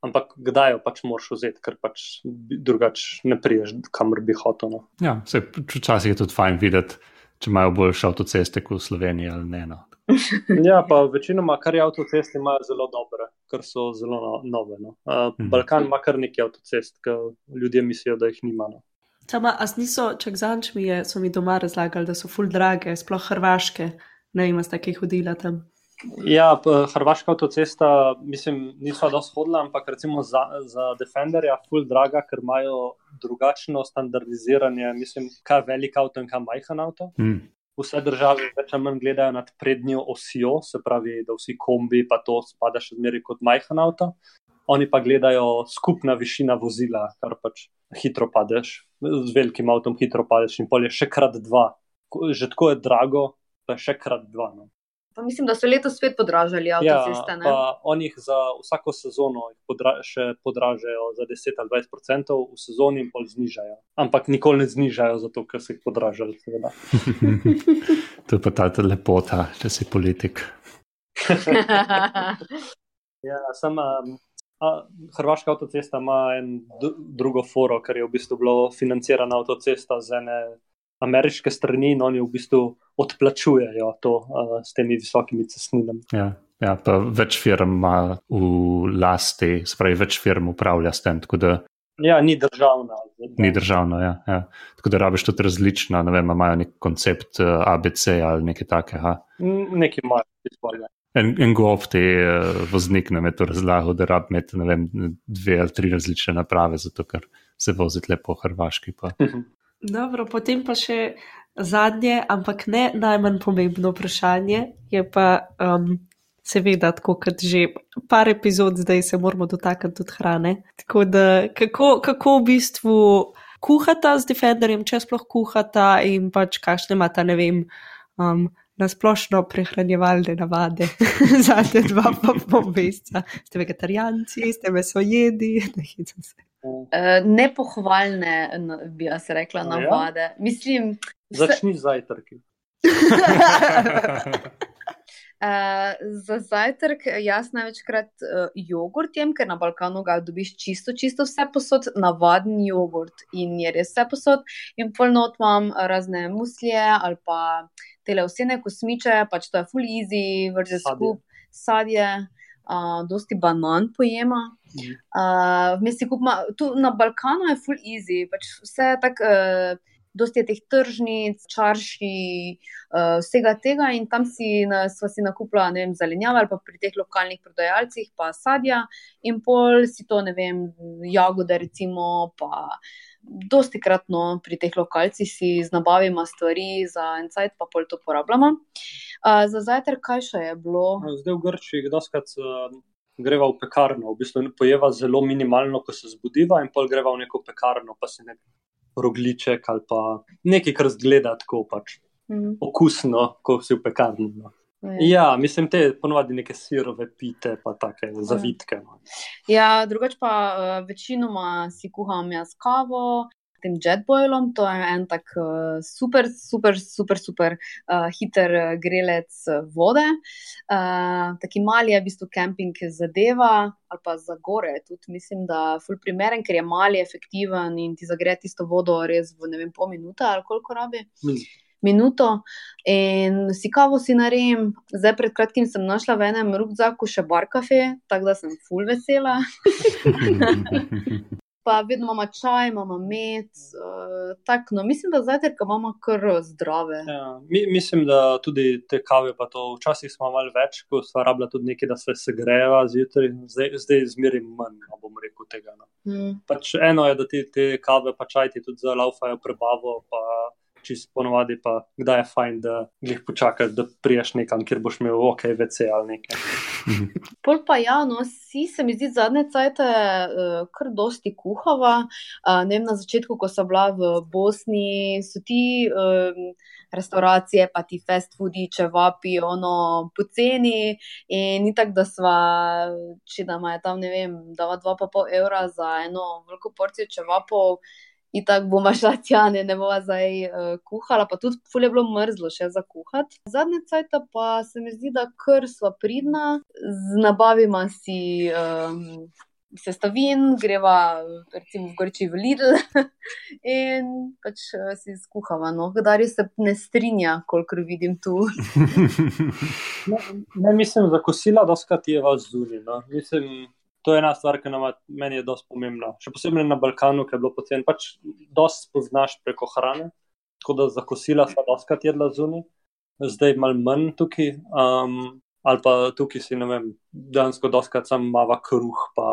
Ampak kdaj jo pač moraš vzeti, ker pač drugače ne priješ, kamor bi hotel. No. Ja, včasih je tudi fajn videti, če imajo boljše avtoceste kot v Sloveniji ali ne. No. ja, pa večinoma, kar je avtoceste, imajo zelo dobre, ker so zelo no, nove. No. Uh, Balkan ima kar nekaj avtocest, ki ljudje mislijo, da jih nima. No. Sama, a niso, čak zanč mi je, so mi doma razlagali, da so full drage, sploh hrvaške, ne ima sta kaj hodila tam. Ja, hrvaška avtocesta, mislim, niso dosti hodila, ampak recimo za, za Defender je full draga, ker imajo drugačno standardiziranje, mislim, kaj velik avto in kaj majhen avto. Mm vse države več ali manj gledajo nad prednjo osjo, se pravi, da vsi kombi pa to spada še zmeraj kot majhen avto. Oni pa gledajo skupna višina vozila, kar pač hitro padeš, z velikim avtom hitro padeš in polje še krat dva. Že tako je drago, pa je še krat dva. No. Pa mislim, da so letos spet podražili avtoceste. Ja, oni jih za vsako sezono podra še podražajo za 10 ali 20 odstotkov, v sezoni pa znižajo. Ampak nikoli ne znižajo, zato ker so jih podražali. to je pa ta lepota, če si politik. ja, sama. A, Hrvaška avtocesta ima en drugo foro, ker je v bistvu bila financirana avtocesta z ene ameriške strani in oni v bistvu odplačujejo to uh, s temi visokimi cestninami. Ja, ja, pa več firm ima v lasti, spravi več firm upravlja s tem. Ja, ni državna. Ni državna, ja, ja. Tako da rabiš tudi različna, ne vem, imajo nek koncept uh, ABC ali nekaj takega. Nekaj imajo, izpolnjeno. En, en gov ti uh, voznik nam je to razlagal, da rab imeti dve ali tri različne naprave, zato ker se voziti lepo v Hrvaški. Dobro, potem pa še zadnje, ampak ne najmanj pomembno vprašanje, je pa um, seveda, tako kot že par epizod, zdaj se moramo dotakniti tudi hrane. Tako da, kako, kako v bistvu kuhata z Defenderjem, če sploh kuhata in pač kakšne imata, ne vem. Um, Na splošno prehranjevalne navade, zadnje dva pa bom vesta. Ste vegetarijanci, ste mesojedi, ne hitam se. Uh, nepohvalne, bi jaz rekla, no, navade. Ja? Mislim, Začni z zajtrki. Uh, za zajtrk jaz največkrat uh, jogurt jem, ker na Balkanu ga dobiš čisto, čisto vse posod, navaden jogurt in je res vse posod. In polnot imam razne muslije ali pa tele vsene kosmiče, pač to je full easy, vrže skup, sadje, uh, dosti banan pojema. Uh, kupma, tu na Balkanu je full easy, pač vse tako, uh, dosti je teh tržnic, čarši, uh, vsega tega in tam si, na, si nakupila, ne vem, zelenjava ali pa pri teh lokalnih prodajalcih, pa sadja in pol si to, ne vem, jagode, recimo, pa dosti kratno pri teh lokalcih si z nabavima stvari za en cajt, pa pol to porabljamo. Uh, za zajtrk, kaj še je bilo? Zdaj v Grčiji, kdoskrat uh, greva v pekarno, v bistvu pojeva zelo minimalno, ko se zbudiva, in pol greva v neko pekarno, pa si nek rogliček ali pa nekaj, kar zgleda tako pač Mm. okusno, ko si v pekarni. No. Ja, mislim, te ponovadi neke sirove pite, pa take zavitke. No. Ja, drugač pa uh, večinoma si kuham jaz kavo. Tem jetboilom, to je en tak uh, super, super, super, super uh, hiter grelec vode. Uh, taki mali je v bistvu kemping zadeva, ali pa za gore. Tudi mislim, da je ful primeren, ker je mali, efektiven in ti zagre tisto vodo res v ne vem, pol minute ali koliko rabi. Mm. Minuto in si kavo si narejem. Zdaj, pred kratkim sem našla v enem rukzaku še bar kafe, tako da sem full vesela. Pa vedno imamo čaj, imamo med, uh, tako. No, mislim, da zajtrk imamo kar zdrave. Ja, mi, mislim, da tudi te kave, pa to včasih smo malo več, ko smo rabili tudi nekaj, da se segreva zjutraj, zdaj, zdaj zmeri manj, no, bom rekel tega. No. Mm. Pač eno je, da ti te kave, pa čaj ti tudi zalaufajo prebavo, pa čist ponovadi pa, kdaj je fajn, da jih počakaš, da priješ nekam, kjer boš imel ok, VC ali nekaj. Pol pa ja, no, si se mi zdi zadnje cajte uh, kar dosti kuhava. Uh, ne vem, na začetku, ko sem bila v Bosni, so ti um, restauracije, pa ti fast foodi, če vapi, ono poceni in ni tako, da sva, če da ima tam, ne vem, dava 2,5 evra za eno veliko porcijo če vapov. In tako bomo šla tja, ne, ne bova zdaj uh, kuhala, pa tudi fulje bilo mrzlo še za kuhati. Zadnje cajta pa se mi zdi, da kar sva pridna, z nabavima si um, sestavin, greva recimo v Grči v Lidl in pač uh, si skuhava. No. Kdaj se ne strinja, kolikor vidim tu. Ne, ne mislim, za kosila, da skratijeva zunaj. No. Mislim, to je ena stvar, ki nama, meni je dosti pomembna. Še posebej na Balkanu, ki je bilo poceni, pač dosti spoznaš preko hrane. Tako da za kosila sva doskrat jedla zunaj, zdaj mal manj tukaj. Um, ali pa tukaj si, ne vem, dejansko doskrat sam mava kruh, pa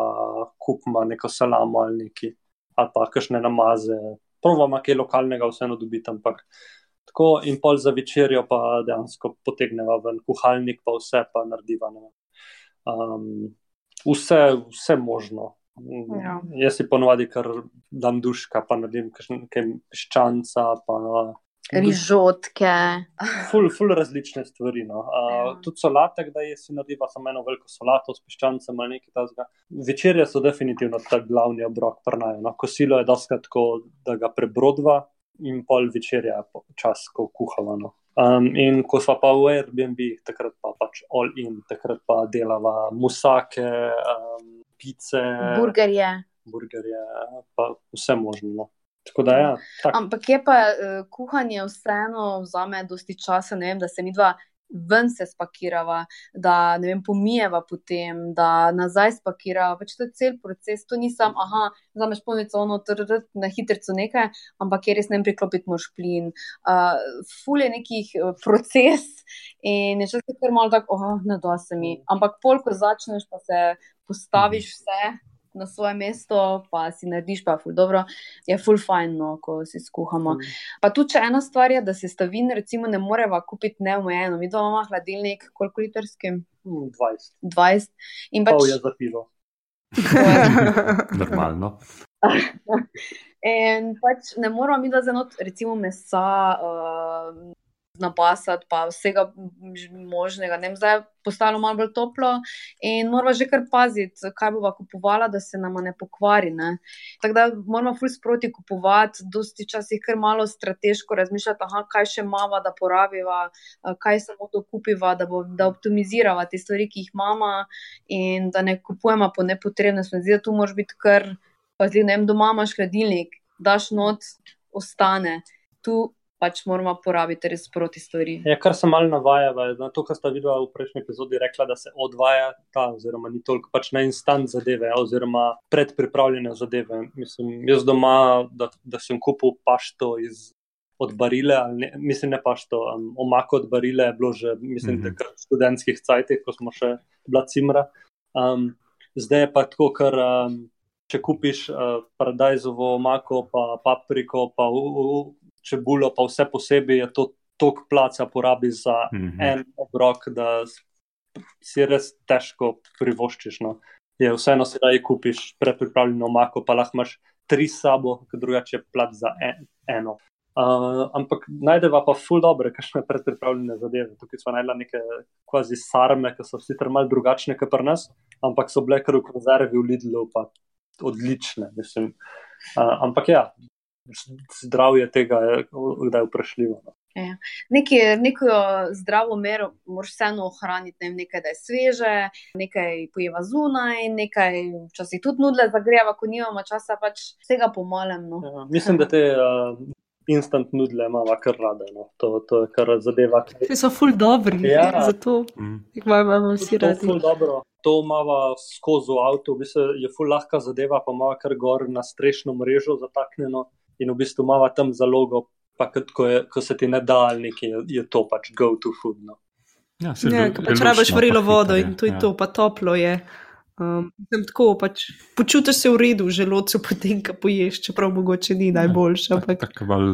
kupma neko salamo ali neki, ali pa kakšne namaze. Provama kaj lokalnega vseeno dobiti, ampak tako in pol za večerjo pa dejansko potegneva ven kuhalnik, pa vse pa vem. Um, vse, vse možno. Ja. Jaz si ponovadi kar dam duška, pa naredim nekaj piščanca, pa Rižotke. ful, ful različne stvari. No. Uh, Ja. tudi solate, da je si narediva samo eno veliko solato s piščancem ali nekaj takega. Večerje so definitivno ta glavni obrok prnajo. No. Kosilo je doskrat tako, da ga prebrodva in pol večerja je čas, ko kuhava. Um, in ko smo pa v Airbnb, takrat pa pač all in, takrat pa delava musake, um, pice, Burgerje. burgerje, pa vse možno. No. Tako da ja, tako. Ampak je pa uh, kuhanje vseeno vzame dosti časa, ne vem, da se mi dva ven se spakirava, da ne vem, pomijeva potem, da nazaj spakirava. Pač to je cel proces, to ni sam, aha, vzameš polnico, ono, trrt, na hitrico nekaj, ampak je res ne priklopiti moš plin. Uh, ful je nekih uh, proces in je čas kar malo tako, oh, ne da se mi. Ampak pol, ko začneš, pa se postaviš vse. Na svoje mesto, pa si narediš, pa je ful dobro, je ful fajn, no, ko si skuhamo. Mm. Pa tudi če ena stvar je, da se stavin, recimo, ne moreva kupiti neomejeno. Mi doma imamo hladilnik, koliko litrski? Mm, 20. 20. In pač, Pol je za pivo. Normalno. in pač ne moramo mi da za not, recimo, mesa. Uh, Napasati, pa vsega možnega. Ne zdaj je postalo malo bolj toplo in moramo že kar paziti, kaj bomo kupovali, da se nam ne pokvari. Ne. Tako da moramo ful sproti kupovati, dosti časih kar malo strateško razmišljati, aha, kaj še imamo, da porabiva, eh, kaj samo to kupiva, da, bo, da optimizirava te stvari, ki jih imamo in da ne kupujemo po nepotrebnem. Zdi, da tu moraš biti kar pazljiv. Ne vem, doma imaš hladilnik, daš not, ostane. Tu pač moramo porabiti res proti stvari. Ja, kar se malo navaja, na to, kar sta videla v prejšnji epizodi, rekla, da se odvaja ta, oziroma ni toliko pač na instant zadeve, oziroma predpripravljene zadeve. Mislim, jaz doma, da, da sem kupil pašto iz. Od barile, ali ne, mislim, ne pašto, um, omako od barile je bilo že, mislim, Mhm. takrat v študentskih cajtih, ko smo še bila cimra. Um, zdaj je pa tako, ker um, če kupiš uh, paradajzovo omako, pa papriko, pa čebulo, pa vse posebej, je to tok placa porabi za mm -hmm. en obrok, da si res težko privoščiš. No. Je vseeno si da je kupiš predpripravljeno omako, pa lahko imaš tri sabo, drugače plat za en, eno. Uh, ampak najdeva pa ful dobre, kakšne predpripravljene zadeve. Tukaj smo najdela neke kvazi sarme, ki so sicer malo drugačne kot pri nas, ampak so bile kar v konzervi v Lidlu, pa odlične. Mislim. Uh, ampak ja, zdravje tega je kdaj vprašljivo. No. Ja. Neki, neko zdravo mero moraš vseeno ohraniti, ne nekaj, da je sveže, nekaj pojeva zunaj, nekaj včasih tudi nudle zagreva, ko nimamo časa, pač vsega pomalem. No. Ja, mislim, da te uh, instant nudle imamo kar rade. No. To, to je kar zadeva. Ti so ful dobri, ja. zato mm. jih imamo vsi radi. To je ful dobro. To imamo skozi avto, v bistvu je ful lahka zadeva, pa imamo kar gor na strešno mrežo zataknjeno in v bistvu imamo tam zalogo, pa ko, je, ko se ti ne da ali nekaj, je, je to pač go to food. No. Ja, ja, pač rabiš vrilo vodo in to je ja. to, pa toplo je. Um, tako, pač, počutiš se v redu, želodcu, potem, ko poješ, čeprav mogoče ni najboljše. Ja, tak, tako mal,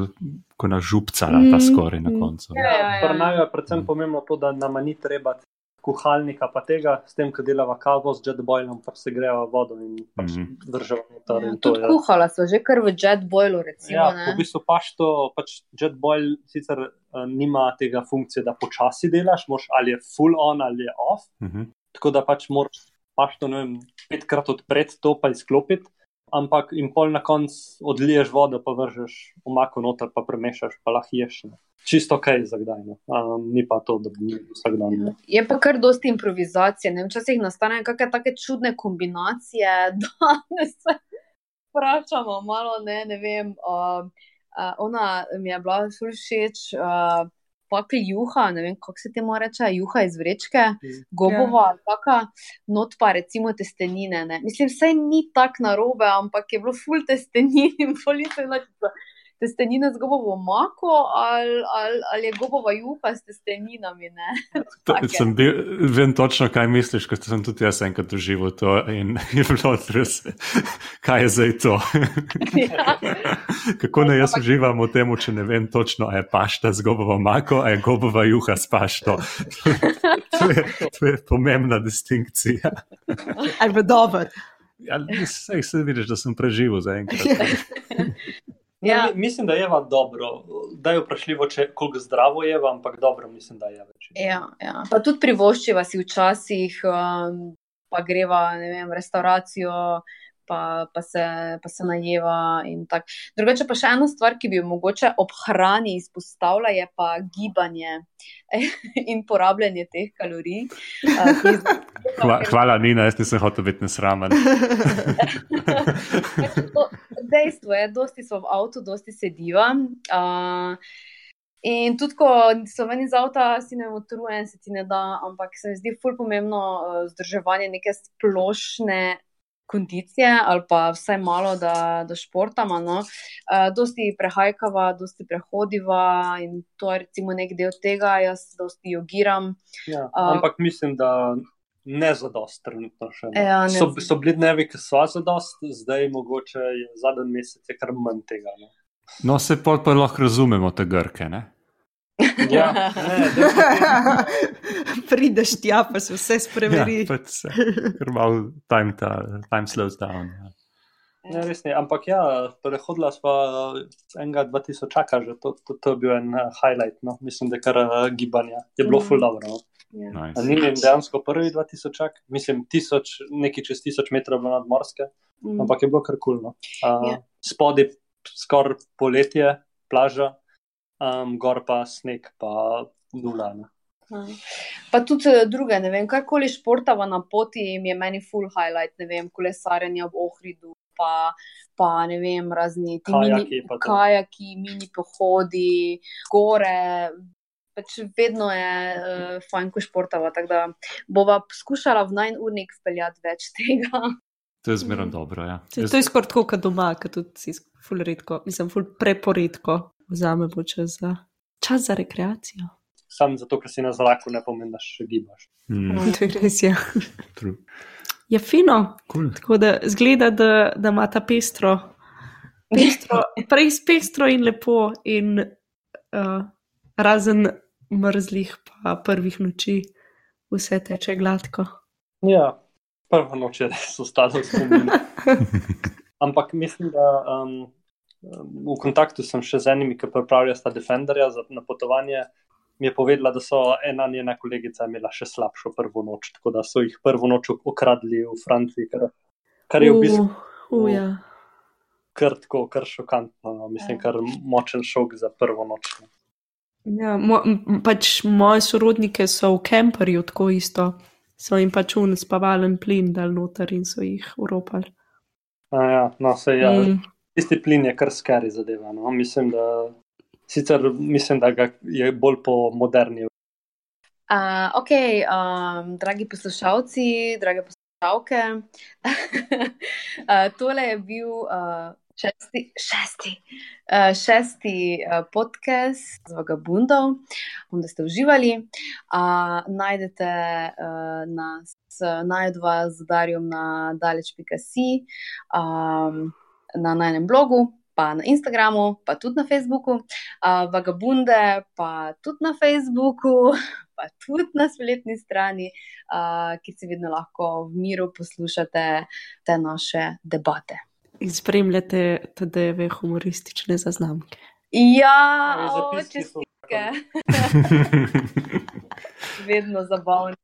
kot na župca, mm, ta skoraj na koncu. Ja, ja, ja, ja. ja. Predvsem mm. pomembno to, da nam ni treba kuhalnika, pa tega, s tem, ko delava kavo z jetboilom, pa se greva vodo in pač mm. država noter. Ja, tudi kuhala so že kar v jetboilu, recimo. Ja, ne? v bistvu pač to, pač jetboil sicer uh, nima tega funkcije, da počasi delaš, moš ali je full on ali je off. Mm -hmm. Tako da pač moraš paš to, ne vem, petkrat odpreti to, pa izklopiti, ampak in pol na koncu odliješ vodo, pa vržeš omako noter, pa premešaš, pa lahko ješ. Ne. Čisto ok za kdaj, um, ni pa to, da bi vsak dan. Ne. Je pa kar dosti improvizacije, ne včasih nastanejo kakšne take čudne kombinacije, da se vprašamo malo, ne, ne vem. Uh, uh, ona mi je bila všeč. Uh, pakli juha, ne vem, kako se temu reče, juha iz vrečke, mm. gobova, ja. taka, not pa recimo testenine. Ne. Mislim, vse ni tako narobe, ampak je bilo full testenin in police testenine z gobovo mako ali, ali, ali je gobova juha s testeninami. bil, vem točno, kaj misliš, ker sem tudi jaz enkrat doživel to in je bilo res, kaj je zdaj to. ja. Kako naj jaz uživam v tem, če ne vem točno, ali je pašta z gobovo mako ali je gobova juha s pašto. to, je, to je pomembna distinkcija. Ali pa dobro. Ja, se vidiš, da sem preživel za enkrat. Ja. Mislim, da je va dobro. Da je vprašljivo, če koliko zdravo je, ampak dobro, mislim, da je več. Ja, ja. Pa tudi privoščiva si včasih, um, pa greva vem, v restauracijo, pa, pa, se, pa se najeva. Drugače pa še ena stvar, ki bi jo mogoče ob hrani izpostavila, je pa gibanje in porabljanje teh kalorij. Hva, hvala, Nina, jaz nisem hotel biti nesramen. dejstvo je, dosti so v avtu, dosti sediva. Uh, in tudi, ko so meni z avta, si ne utrujen, se ti ne da, ampak se mi zdi ful pomembno uh, zdrževanje neke splošne. Kondicije, ali pa vsaj malo, da, da športamo. No. Uh, dosti prehajkava, dosti prehodiva in to je recimo nek del tega, jaz dosti jogiram. Ja, ampak uh, mislim, da ne za dost, trenutno še. No. Ja, so, so bili dnevi, ki so za dost, zdaj mogoče zadnji mesec je kar manj tega. Ne. No, se pa, pa lahko razumemo te grke. Ne? Ja, ne, Prideš tja, pa se vse spremeni. Ja, ker malo time, ta, time slows down. Ja. Ne, res ne, ampak ja, prehodila smo enega 2000 čaka, že to, to, to je bil en uh, highlight, no. mislim, da kar uh, gibanje, je bilo mm. full dobro. No. Ja. Nice. Ni jim dejansko prvi 2000, mislim, tisoč, nekaj čez 1000 metrov nadmorske, mm. ampak je bilo kar kulno. Cool, uh, yeah. Spodaj skoraj poletje, plaža, um, gor pa sneg, pa nula. Ne. Pa tudi eh, druge, ne vem, karkoli športava na poti, je meni full highlight, ne vem, kolesarjenje v Ohridu, pa, pa ne vem, razni ti kajaki, mini, kajaki, mini pohodi, gore, pač vedno je uh, fajn, ko športava. Tako da bova poskušala v najurnik vpeljati več tega. To je zmerno dobro. Ja. To je skoraj tako, kot doma, kot tudi si ful redko, mislim, ful preporedko vzamemo čas za, čas za rekreacijo. Sam zato, ker si na zraku, ne pomeni, da še gibaš. Mm. To je res, ja. Je fino, Cool. tako da zgleda, da, da ima ta pestro, pestro prej pestro in lepo, in uh, razen mrzlih, pa prvih noči, vse teče gladko. Ja, prva noč je res ostala v spominu. Ampak mislim, da um, v kontaktu sem še z enimi, ki pripravljajo sta Defenderja za napotovanje. Mi je povedala, da so ena njena kolegica imela še slabšo prvo noč, tako da so jih prvo noč okradli v Franciji, kar, kar je v bistvu Uh, uh, ja. kar tako, kar šokantno. No. Mislim, kar močen šok za prvo noč. no. Ja, mo, pač moje sorodnike so v kemperju tako isto. So jim pač un spavalen plin dal noter in so jih uropali. A, ja, no, se, ja, mm. Mm, Tisti plin je kar skari zadeva. No. Mislim, da, sicer mislim, da ga je bolj po moderni. Uh, ok, um, dragi poslušalci, drage poslušalke. uh, tole je bil uh, šesti, šesti, uh, šesti uh, podcast z Vagabundov. Upam, da ste uživali. Uh, najdete uh, nas, najdete vas z Darjem na daleč.si, um, na najnem blogu. Pa na Instagramu, pa tudi na Facebooku, uh, vagabunde, pa tudi na Facebooku, pa tudi na spletni strani, uh, ki si vedno lahko v miru poslušate te naše debate. in spremljate tedeve humoristične zaznamke. Ja, so- čestitke, vedno zabavno.